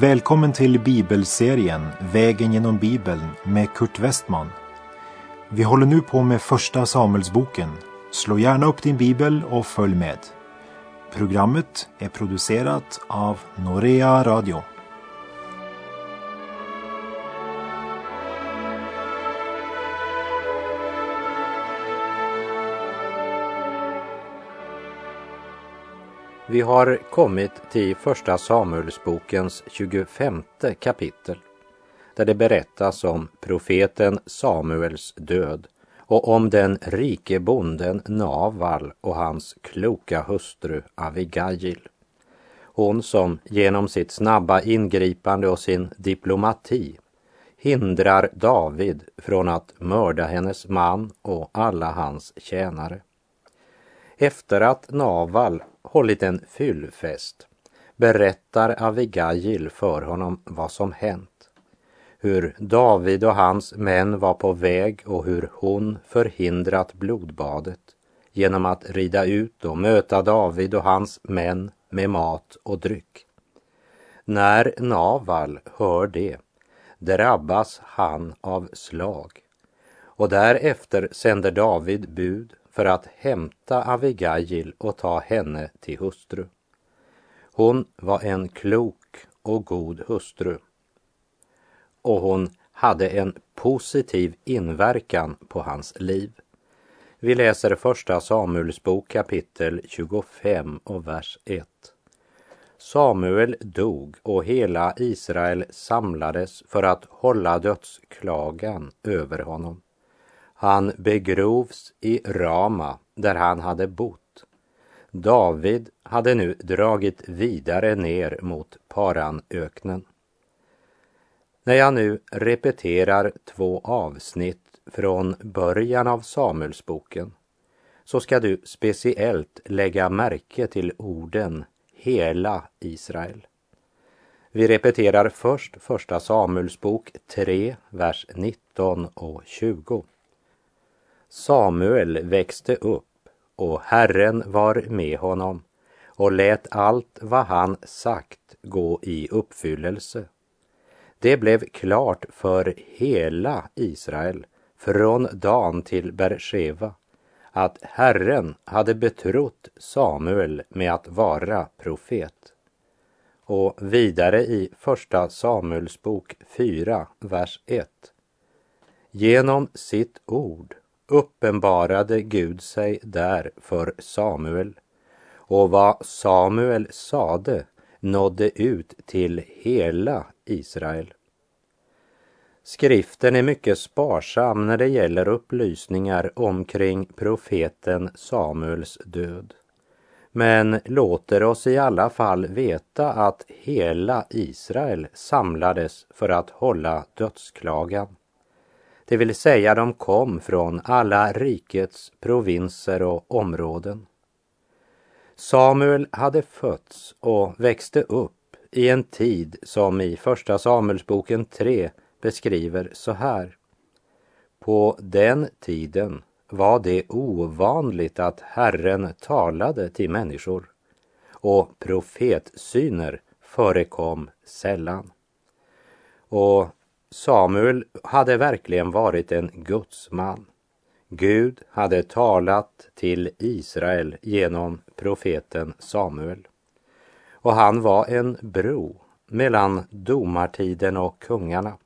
Välkommen till bibelserien Vägen genom Bibeln med Kurt Westman. Vi håller nu på med Första Samuelsboken. Slå gärna upp din bibel och följ med. Programmet är producerat av Norea Radio. Vi har kommit till Första Samuelsbokens 25 kapitel där det berättas om profeten Samuels död och om den rike bonden Naval och hans kloka hustru Avigail. Hon som genom sitt snabba ingripande och sin diplomati hindrar David från att mörda hennes man och alla hans tjänare. Efter att Naval hållit en fyllfest berättar Avigail för honom vad som hänt. Hur David och hans män var på väg och hur hon förhindrat blodbadet genom att rida ut och möta David och hans män med mat och dryck. När Naval hör det drabbas han av slag och därefter sänder David bud för att hämta Avigail och ta henne till hustru. Hon var en klok och god hustru och hon hade en positiv inverkan på hans liv. Vi läser första Samuels bok kapitel 25 och vers 1. Samuel dog och hela Israel samlades för att hålla dödsklagan över honom. Han begrovs i Rama där han hade bott. David hade nu dragit vidare ner mot Paranöknen. När jag nu repeterar två avsnitt från början av Samuelsboken så ska du speciellt lägga märke till orden hela Israel. Vi repeterar först första Samuelsbok 3, vers 19 och 20. Samuel växte upp och Herren var med honom och lät allt vad han sagt gå i uppfyllelse. Det blev klart för hela Israel från Dan till Bersheva att Herren hade betrott Samuel med att vara profet. Och vidare i Första Samuels bok 4, vers 1. Genom sitt ord uppenbarade Gud sig där för Samuel och vad Samuel sade nådde ut till hela Israel. Skriften är mycket sparsam när det gäller upplysningar omkring profeten Samuels död men låter oss i alla fall veta att hela Israel samlades för att hålla dödsklagan. Det vill säga de kom från alla rikets provinser och områden. Samuel hade fötts och växte upp i en tid som i Första Samuelsboken 3 beskriver så här. På den tiden var det ovanligt att Herren talade till människor och profetsyner förekom sällan. Och Samuel hade verkligen varit en gudsman. Gud hade talat till Israel genom profeten Samuel. Och han var en bro mellan domartiden och kungarna.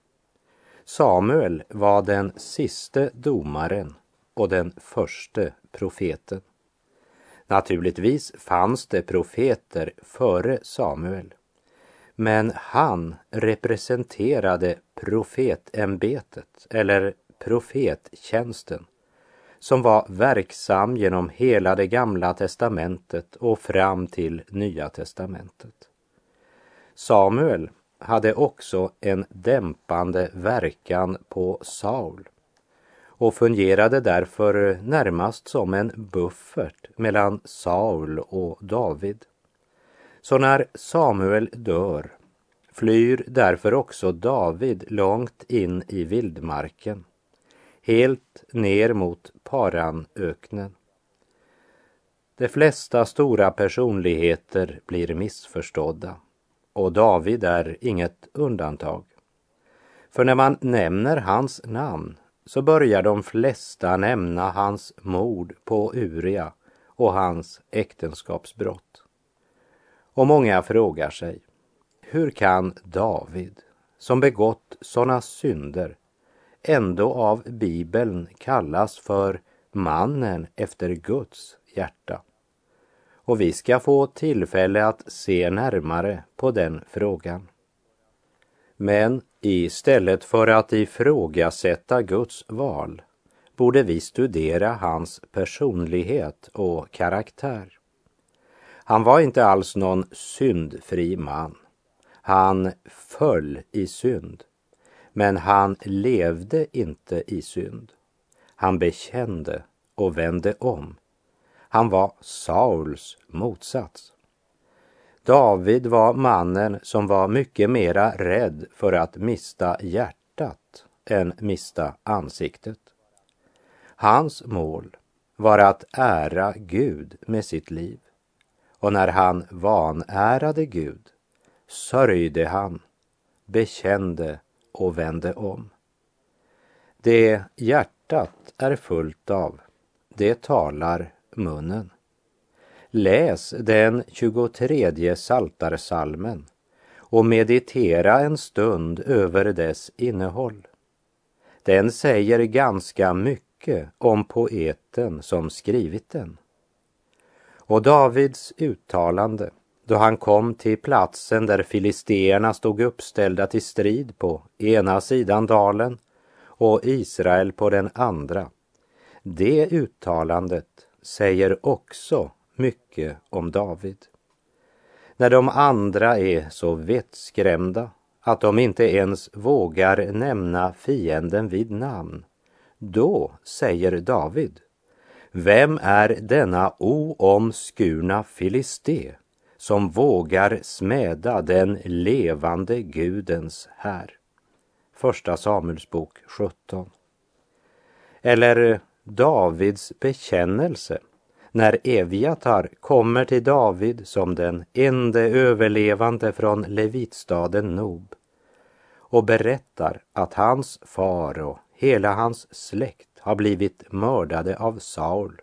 Samuel var den siste domaren och den förste profeten. Naturligtvis fanns det profeter före Samuel. Men han representerade profetämbetet eller profettjänsten som var verksam genom hela det gamla testamentet och fram till nya testamentet. Samuel hade också en dämpande verkan på Saul och fungerade därför närmast som en buffert mellan Saul och David. Så när Samuel dör flyr därför också David långt in i vildmarken, helt ner mot Paranöknen. De flesta stora personligheter blir missförstådda. och David är inget undantag. För när man nämner hans namn så börjar de flesta nämna hans mord på Uria och hans äktenskapsbrott. Och många frågar sig, hur kan David, som begått sådana synder, ändå av Bibeln kallas för mannen efter Guds hjärta? Och vi ska få tillfälle att se närmare på den frågan. Men istället för att ifrågasätta Guds val borde vi studera hans personlighet och karaktär. Han var inte alls någon syndfri man. Han föll i synd, men han levde inte i synd. Han bekände och vände om. Han var Sauls motsats. David var mannen som var mycket mera rädd för att mista hjärtat än mista ansiktet. Hans mål var att ära Gud med sitt liv. Och när han vanärade Gud sörjde han, bekände och vände om. Det hjärtat är fullt av, det talar munnen. Läs den 23 saltarsalmen och meditera en stund över dess innehåll. Den säger ganska mycket om poeten som skrivit den. Och Davids uttalande då han kom till platsen där filisteerna stod uppställda till strid på ena sidan dalen och Israel på den andra. Det uttalandet säger också mycket om David. När de andra är så vettskrämda att de inte ens vågar nämna fienden vid namn, då säger David, vem är denna oomskurna filiste som vågar smäda den levande Gudens här? Första Samuelsbok 17. Eller Davids bekännelse när Eviatar kommer till David som den ende överlevande från levitstaden Nob och berättar att hans far och hela hans släkt har blivit mördade av Saul.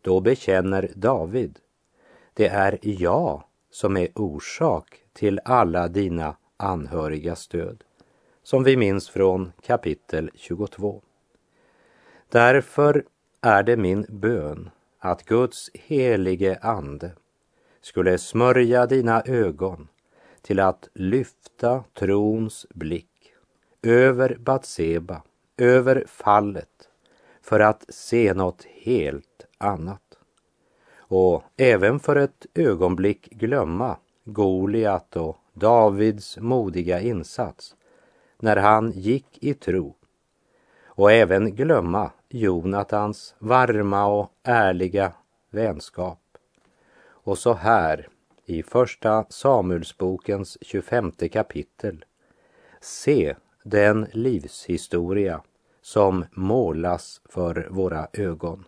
Då bekänner David, det är jag som är orsak till alla dina anhörigas död. Som vi minns från kapitel 22. Därför är det min bön att Guds helige ande skulle smörja dina ögon till att lyfta trons blick över Batseba, över fallet, för att se något helt annat. Och även för ett ögonblick glömma Goliat och Davids modiga insats när han gick i tro och även glömma Jonatans varma och ärliga vänskap. Och så här i Första Samuelsbokens 25 kapitel. Se den livshistoria som målas för våra ögon.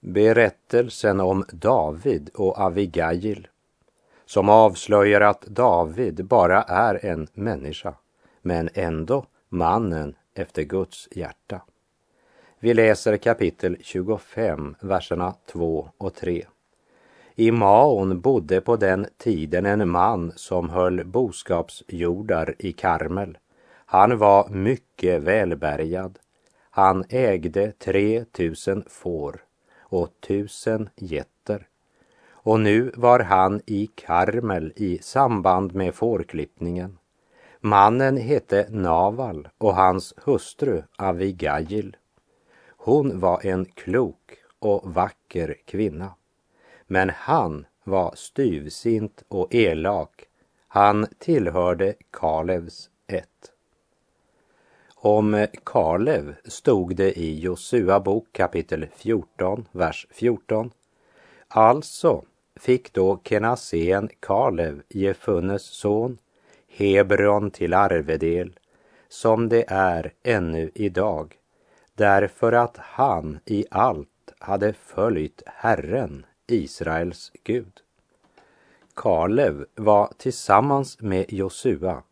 Berättelsen om David och Avigail som avslöjar att David bara är en människa, men ändå mannen efter Guds hjärta. Vi läser kapitel 25, verserna 2 och 3. I Maon bodde på den tiden en man som höll boskapsjordar i Karmel. Han var mycket välbärgad. Han ägde tre tusen får och tusen getter. Och nu var han i Karmel i samband med fårklippningen. Mannen hette Naval och hans hustru Avigail. Hon var en klok och vacker kvinna. Men han var styvsint och elak. Han tillhörde Kalevs ett. Om Kalev stod det i Josua bok kapitel 14, vers 14. Alltså fick då Kenasén Kalev, Jefunnes son, Hebron till arvedel, som det är ännu idag, därför att han i allt hade följt Herren, Israels Gud. Kalev var tillsammans med Josua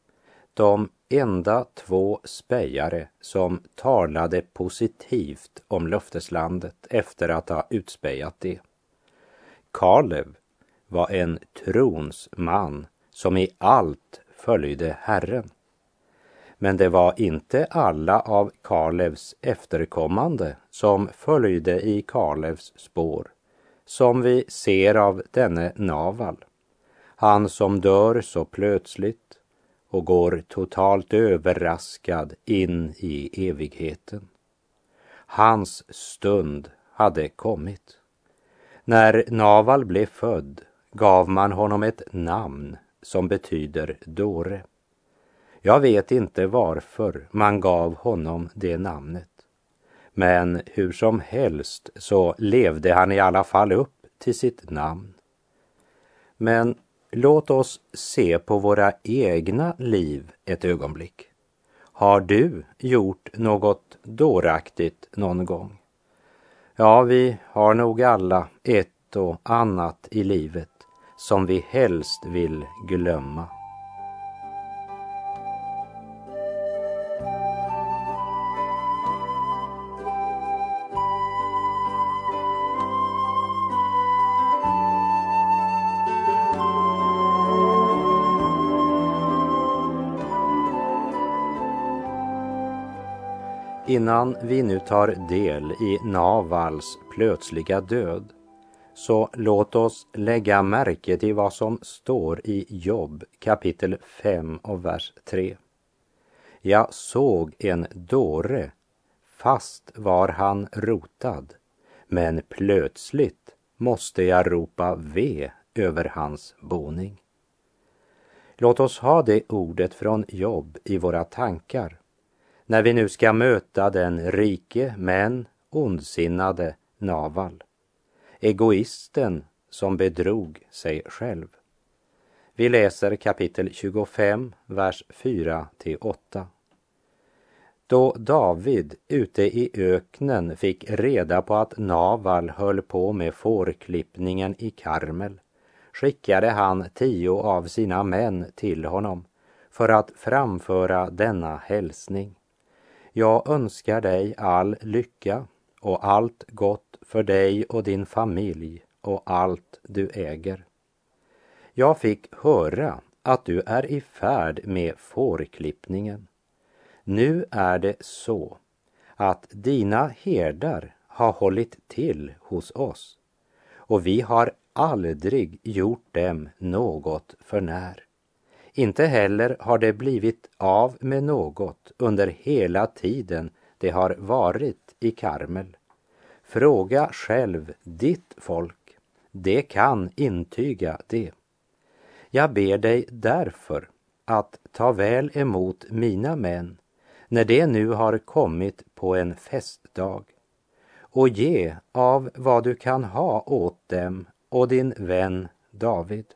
de enda två spejare som talade positivt om löfteslandet efter att ha utspejat det. Kalev var en trons man som i allt följde Herren. Men det var inte alla av Kalevs efterkommande som följde i Kalevs spår, som vi ser av denne Naval. Han som dör så plötsligt och går totalt överraskad in i evigheten. Hans stund hade kommit. När Naval blev född gav man honom ett namn som betyder dåre. Jag vet inte varför man gav honom det namnet. Men hur som helst så levde han i alla fall upp till sitt namn. Men låt oss se på våra egna liv ett ögonblick. Har du gjort något dåraktigt någon gång? Ja, vi har nog alla ett och annat i livet som vi helst vill glömma. Innan vi nu tar del i Navals plötsliga död så låt oss lägga märke till vad som står i Jobb kapitel 5 och vers 3. Jag såg en dåre, fast var han rotad, men plötsligt måste jag ropa ve över hans boning. Låt oss ha det ordet från Jobb i våra tankar när vi nu ska möta den rike men ondsinnade Naval egoisten som bedrog sig själv. Vi läser kapitel 25, vers 4 till 8. Då David ute i öknen fick reda på att Naval höll på med fårklippningen i Karmel skickade han tio av sina män till honom för att framföra denna hälsning. Jag önskar dig all lycka och allt gott för dig och din familj och allt du äger. Jag fick höra att du är i färd med fårklippningen. Nu är det så att dina herdar har hållit till hos oss och vi har aldrig gjort dem något för när. Inte heller har det blivit av med något under hela tiden det har varit i Karmel. Fråga själv ditt folk, det kan intyga det. Jag ber dig därför att ta väl emot mina män när de nu har kommit på en festdag och ge av vad du kan ha åt dem och din vän David.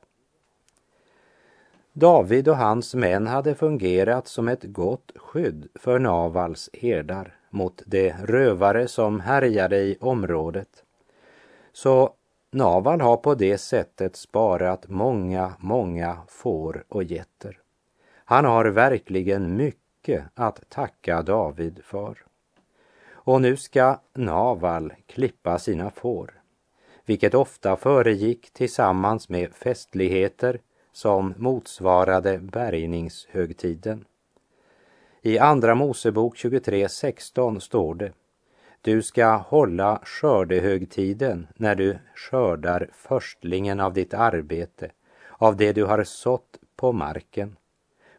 David och hans män hade fungerat som ett gott skydd för Navals herdar mot de rövare som härjade i området. Så Naval har på det sättet sparat många, många får och getter. Han har verkligen mycket att tacka David för. Och nu ska Naval klippa sina får, vilket ofta föregick tillsammans med festligheter som motsvarade bärgningshögtiden. I Andra Mosebok 23.16 står det Du ska hålla skördehögtiden när du skördar förstlingen av ditt arbete, av det du har sått på marken.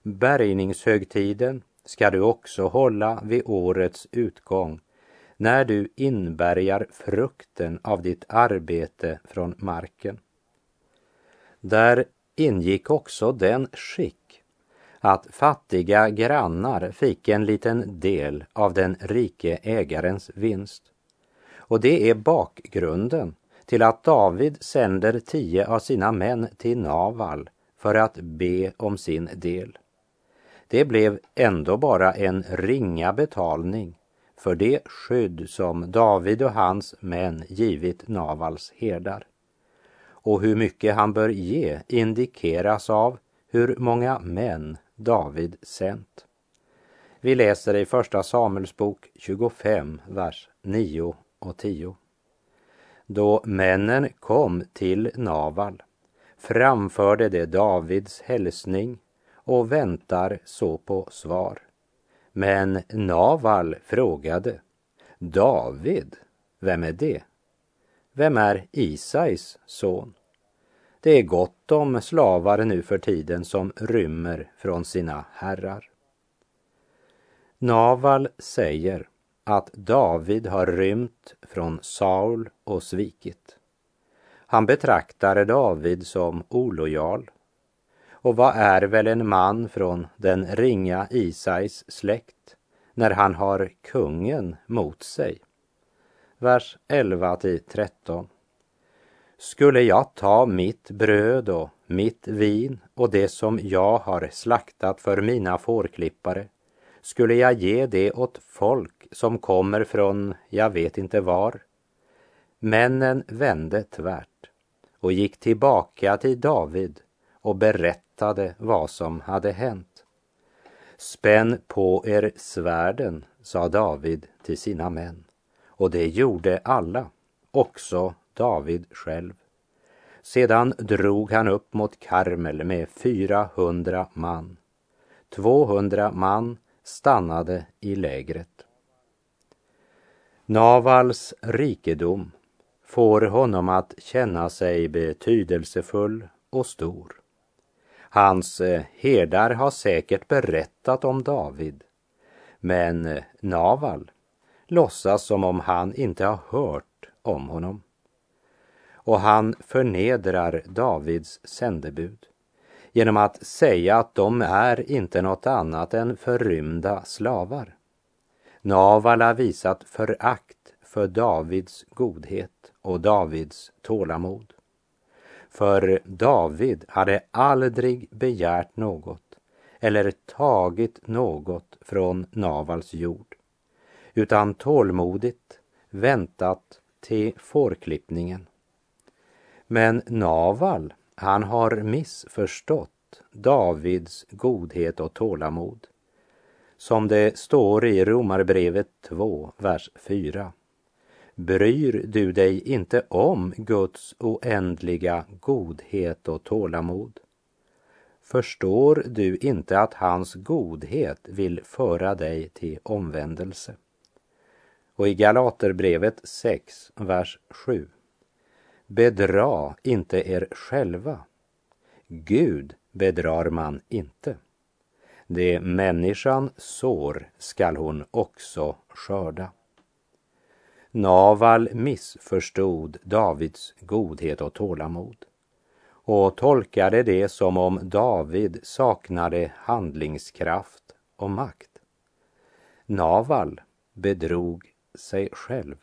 Bärgningshögtiden ska du också hålla vid årets utgång, när du inbärgar frukten av ditt arbete från marken. Där ingick också den skick att fattiga grannar fick en liten del av den rike ägarens vinst. Och det är bakgrunden till att David sänder tio av sina män till Naval för att be om sin del. Det blev ändå bara en ringa betalning för det skydd som David och hans män givit Navals herdar och hur mycket han bör ge indikeras av hur många män David sänt. Vi läser i Första Samuelsbok 25, vers 9 och 10. Då männen kom till Naval framförde de Davids hälsning och väntar så på svar. Men Naval frågade David, vem är det? Vem är Isais son? Det är gott om slavar nu för tiden som rymmer från sina herrar. Naval säger att David har rymt från Saul och svikit. Han betraktar David som olojal. Och vad är väl en man från den ringa Isais släkt när han har kungen mot sig? Vers 11 till 13. Skulle jag ta mitt bröd och mitt vin och det som jag har slaktat för mina fårklippare skulle jag ge det åt folk som kommer från jag vet inte var. Männen vände tvärt och gick tillbaka till David och berättade vad som hade hänt. Spänn på er svärden, sa David till sina män. Och det gjorde alla, också David själv. Sedan drog han upp mot Karmel med 400 man. 200 man stannade i lägret. Navals rikedom får honom att känna sig betydelsefull och stor. Hans eh, herdar har säkert berättat om David, men eh, Naval låtsas som om han inte har hört om honom. Och han förnedrar Davids sändebud genom att säga att de är inte något annat än förrymda slavar. Naval har visat förakt för Davids godhet och Davids tålamod. För David hade aldrig begärt något eller tagit något från Navals jord, utan tålmodigt väntat till fårklippningen. Men Naval han har missförstått Davids godhet och tålamod. Som det står i Romarbrevet 2, vers 4. Bryr du dig inte om Guds oändliga godhet och tålamod? Förstår du inte att hans godhet vill föra dig till omvändelse? Och i Galaterbrevet 6, vers 7. Bedra inte er själva. Gud bedrar man inte. Det människan sår skall hon också skörda. Naval missförstod Davids godhet och tålamod och tolkade det som om David saknade handlingskraft och makt. Naval bedrog sig själv.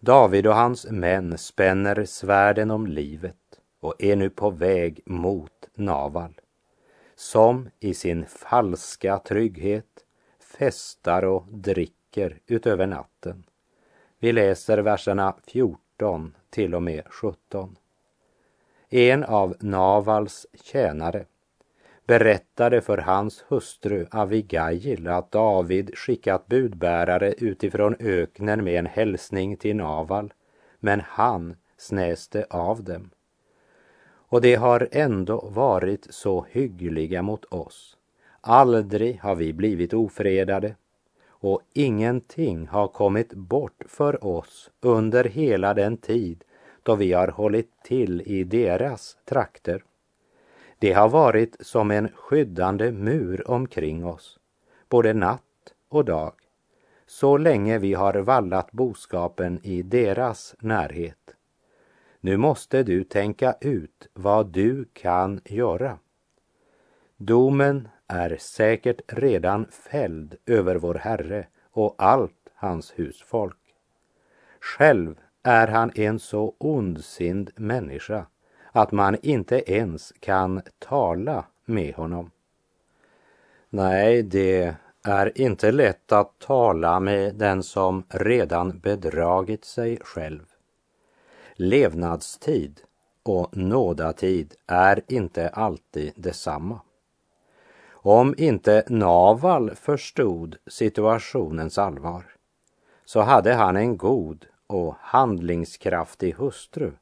David och hans män spänner svärden om livet och är nu på väg mot Naval, som i sin falska trygghet festar och dricker utöver natten. Vi läser verserna 14 till och med 17. En av Navals tjänare berättade för hans hustru Avigail att David skickat budbärare utifrån öknen med en hälsning till Naval, men han snäste av dem. Och de har ändå varit så hyggliga mot oss. Aldrig har vi blivit ofredade och ingenting har kommit bort för oss under hela den tid då vi har hållit till i deras trakter. Det har varit som en skyddande mur omkring oss, både natt och dag, så länge vi har vallat boskapen i deras närhet. Nu måste du tänka ut vad du kan göra. Domen är säkert redan fälld över vår Herre och allt hans husfolk. Själv är han en så ondsind människa att man inte ens kan tala med honom. Nej, det är inte lätt att tala med den som redan bedragit sig själv. Levnadstid och nådatid är inte alltid detsamma. Om inte Naval förstod situationens allvar så hade han en god och handlingskraftig hustru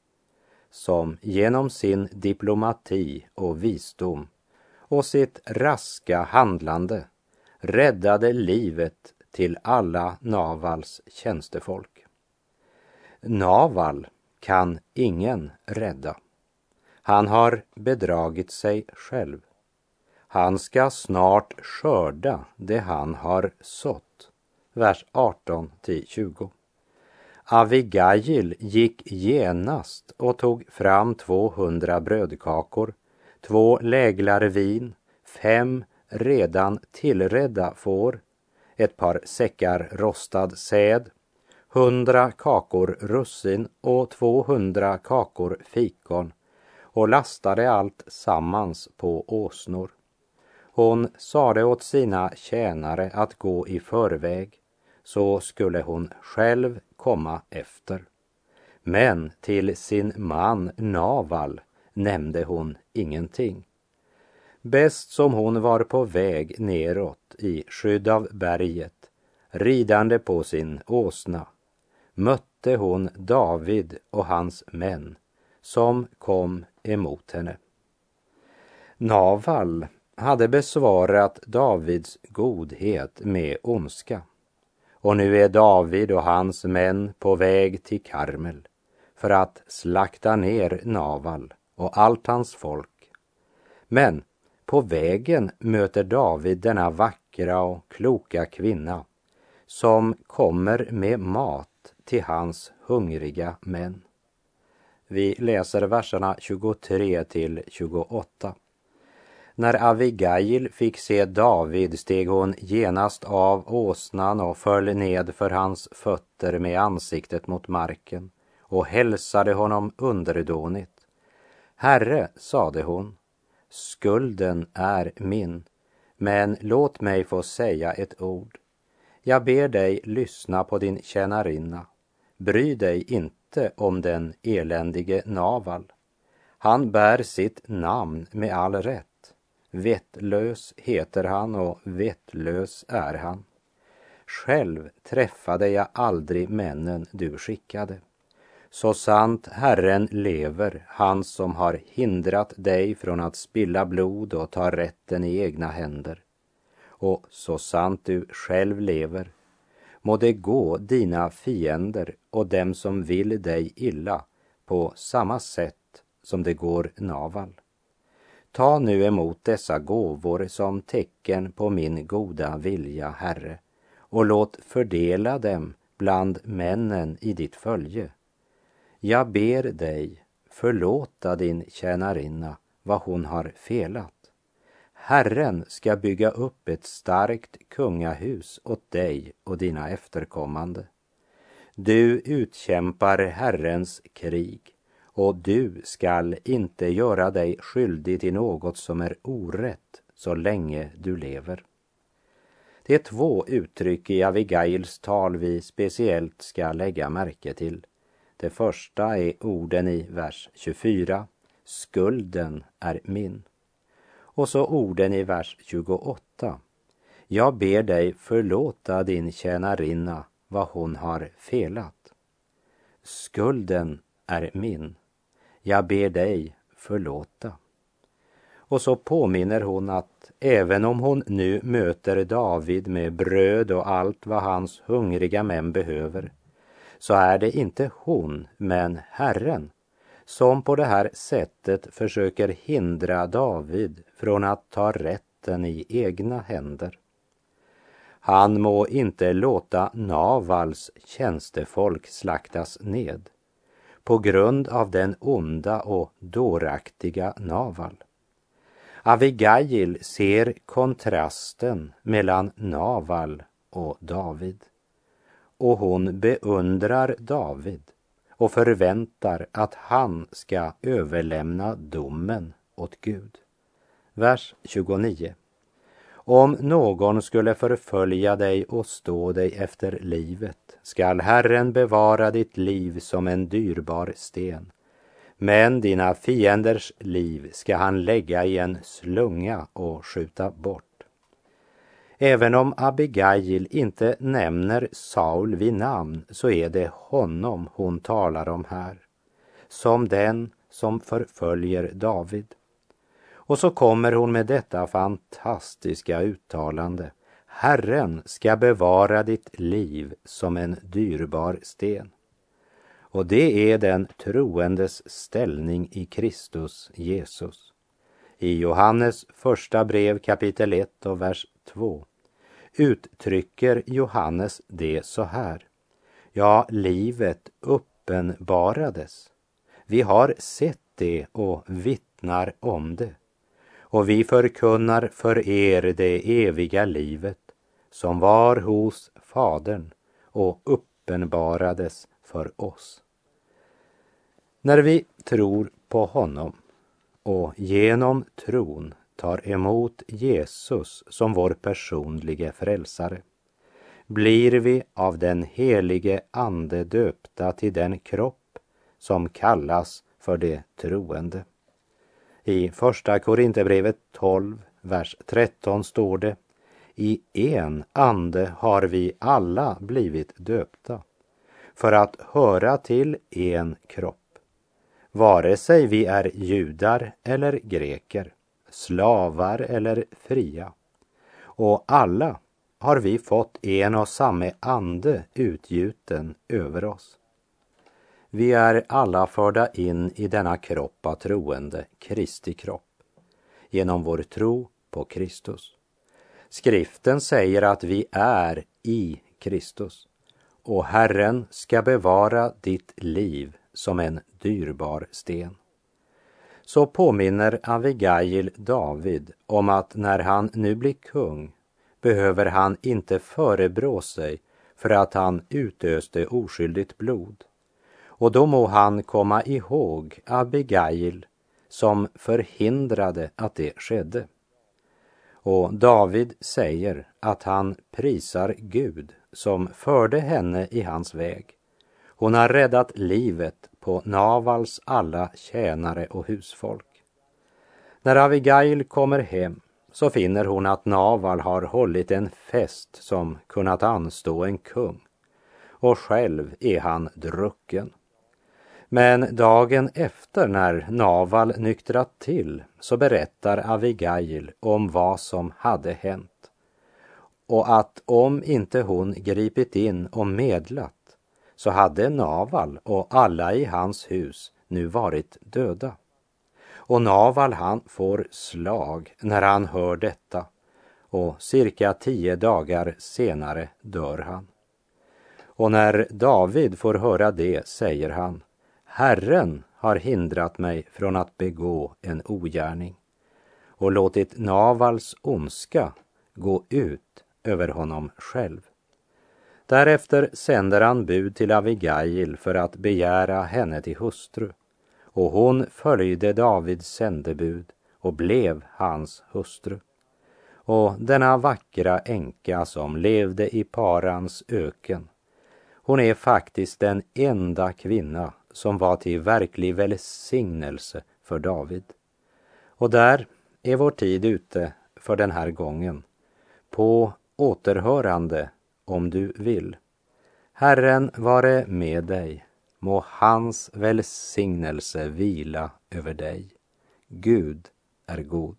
som genom sin diplomati och visdom och sitt raska handlande räddade livet till alla Navals tjänstefolk. Naval kan ingen rädda. Han har bedragit sig själv. Han ska snart skörda det han har sått. Vers 18 till 20. Avigail gick genast och tog fram 200 brödkakor, två läglar vin, fem redan tillredda får, ett par säckar rostad säd, hundra kakor russin och 200 kakor fikon och lastade allt sammans på åsnor. Hon sade åt sina tjänare att gå i förväg, så skulle hon själv komma efter. Men till sin man Naval nämnde hon ingenting. Bäst som hon var på väg neråt i skydd av berget, ridande på sin åsna, mötte hon David och hans män som kom emot henne. Naval hade besvarat Davids godhet med ondska. Och nu är David och hans män på väg till Karmel för att slakta ner Naval och allt hans folk. Men på vägen möter David denna vackra och kloka kvinna som kommer med mat till hans hungriga män. Vi läser verserna 23 till 28. När Avigail fick se David steg hon genast av åsnan och föll ned för hans fötter med ansiktet mot marken och hälsade honom underdånigt. Herre, sade hon, skulden är min, men låt mig få säga ett ord. Jag ber dig lyssna på din tjänarinna. Bry dig inte om den eländige Naval. Han bär sitt namn med all rätt. Vettlös heter han och vettlös är han. Själv träffade jag aldrig männen du skickade. Så sant Herren lever, han som har hindrat dig från att spilla blod och ta rätten i egna händer. Och så sant du själv lever, må det gå dina fiender och dem som vill dig illa på samma sätt som det går Naval. Ta nu emot dessa gåvor som tecken på min goda vilja, Herre, och låt fördela dem bland männen i ditt följe. Jag ber dig förlåta din tjänarinna vad hon har felat. Herren ska bygga upp ett starkt kungahus åt dig och dina efterkommande. Du utkämpar Herrens krig och du skall inte göra dig skyldig till något som är orätt så länge du lever. Det är två uttryck i Avigails tal vi speciellt ska lägga märke till. Det första är orden i vers 24. Skulden är min. Och så orden i vers 28. Jag ber dig förlåta din tjänarinna vad hon har felat. Skulden är min jag ber dig förlåta. Och så påminner hon att även om hon nu möter David med bröd och allt vad hans hungriga män behöver, så är det inte hon, men Herren, som på det här sättet försöker hindra David från att ta rätten i egna händer. Han må inte låta Navals tjänstefolk slaktas ned på grund av den onda och dåraktiga Naval. Avigail ser kontrasten mellan Naval och David. Och hon beundrar David och förväntar att han ska överlämna domen åt Gud. Vers 29. Om någon skulle förfölja dig och stå dig efter livet skall Herren bevara ditt liv som en dyrbar sten. Men dina fienders liv ska han lägga i en slunga och skjuta bort. Även om Abigail inte nämner Saul vid namn så är det honom hon talar om här. Som den som förföljer David. Och så kommer hon med detta fantastiska uttalande. Herren ska bevara ditt liv som en dyrbar sten. Och det är den troendes ställning i Kristus Jesus. I Johannes första brev kapitel 1 och vers 2 uttrycker Johannes det så här. Ja, livet uppenbarades. Vi har sett det och vittnar om det. Och vi förkunnar för er det eviga livet som var hos Fadern och uppenbarades för oss. När vi tror på honom och genom tron tar emot Jesus som vår personlige frälsare blir vi av den helige Ande döpta till den kropp som kallas för det troende. I Första Korinthierbrevet 12, vers 13 står det i en ande har vi alla blivit döpta för att höra till en kropp. Vare sig vi är judar eller greker, slavar eller fria. Och alla har vi fått en och samma ande utgjuten över oss. Vi är alla förda in i denna kropp av troende, Kristi kropp, genom vår tro på Kristus. Skriften säger att vi är i Kristus och Herren ska bevara ditt liv som en dyrbar sten. Så påminner Avigail David om att när han nu blir kung behöver han inte förebrå sig för att han utöste oskyldigt blod. Och då må han komma ihåg Abigail som förhindrade att det skedde. Och David säger att han prisar Gud som förde henne i hans väg. Hon har räddat livet på Navals alla tjänare och husfolk. När Avigail kommer hem så finner hon att Naval har hållit en fest som kunnat anstå en kung och själv är han drucken. Men dagen efter när Naval nyktrat till så berättar Avigail om vad som hade hänt och att om inte hon gripit in och medlat så hade Naval och alla i hans hus nu varit döda. Och Naval han får slag när han hör detta och cirka tio dagar senare dör han. Och när David får höra det säger han Herren har hindrat mig från att begå en ogärning och låtit Navals ondska gå ut över honom själv. Därefter sänder han bud till Abigail för att begära henne till hustru och hon följde Davids sändebud och blev hans hustru. Och denna vackra änka som levde i Parans öken, hon är faktiskt den enda kvinna som var till verklig välsignelse för David. Och där är vår tid ute för den här gången. På återhörande om du vill. Herren vare med dig. Må hans välsignelse vila över dig. Gud är god.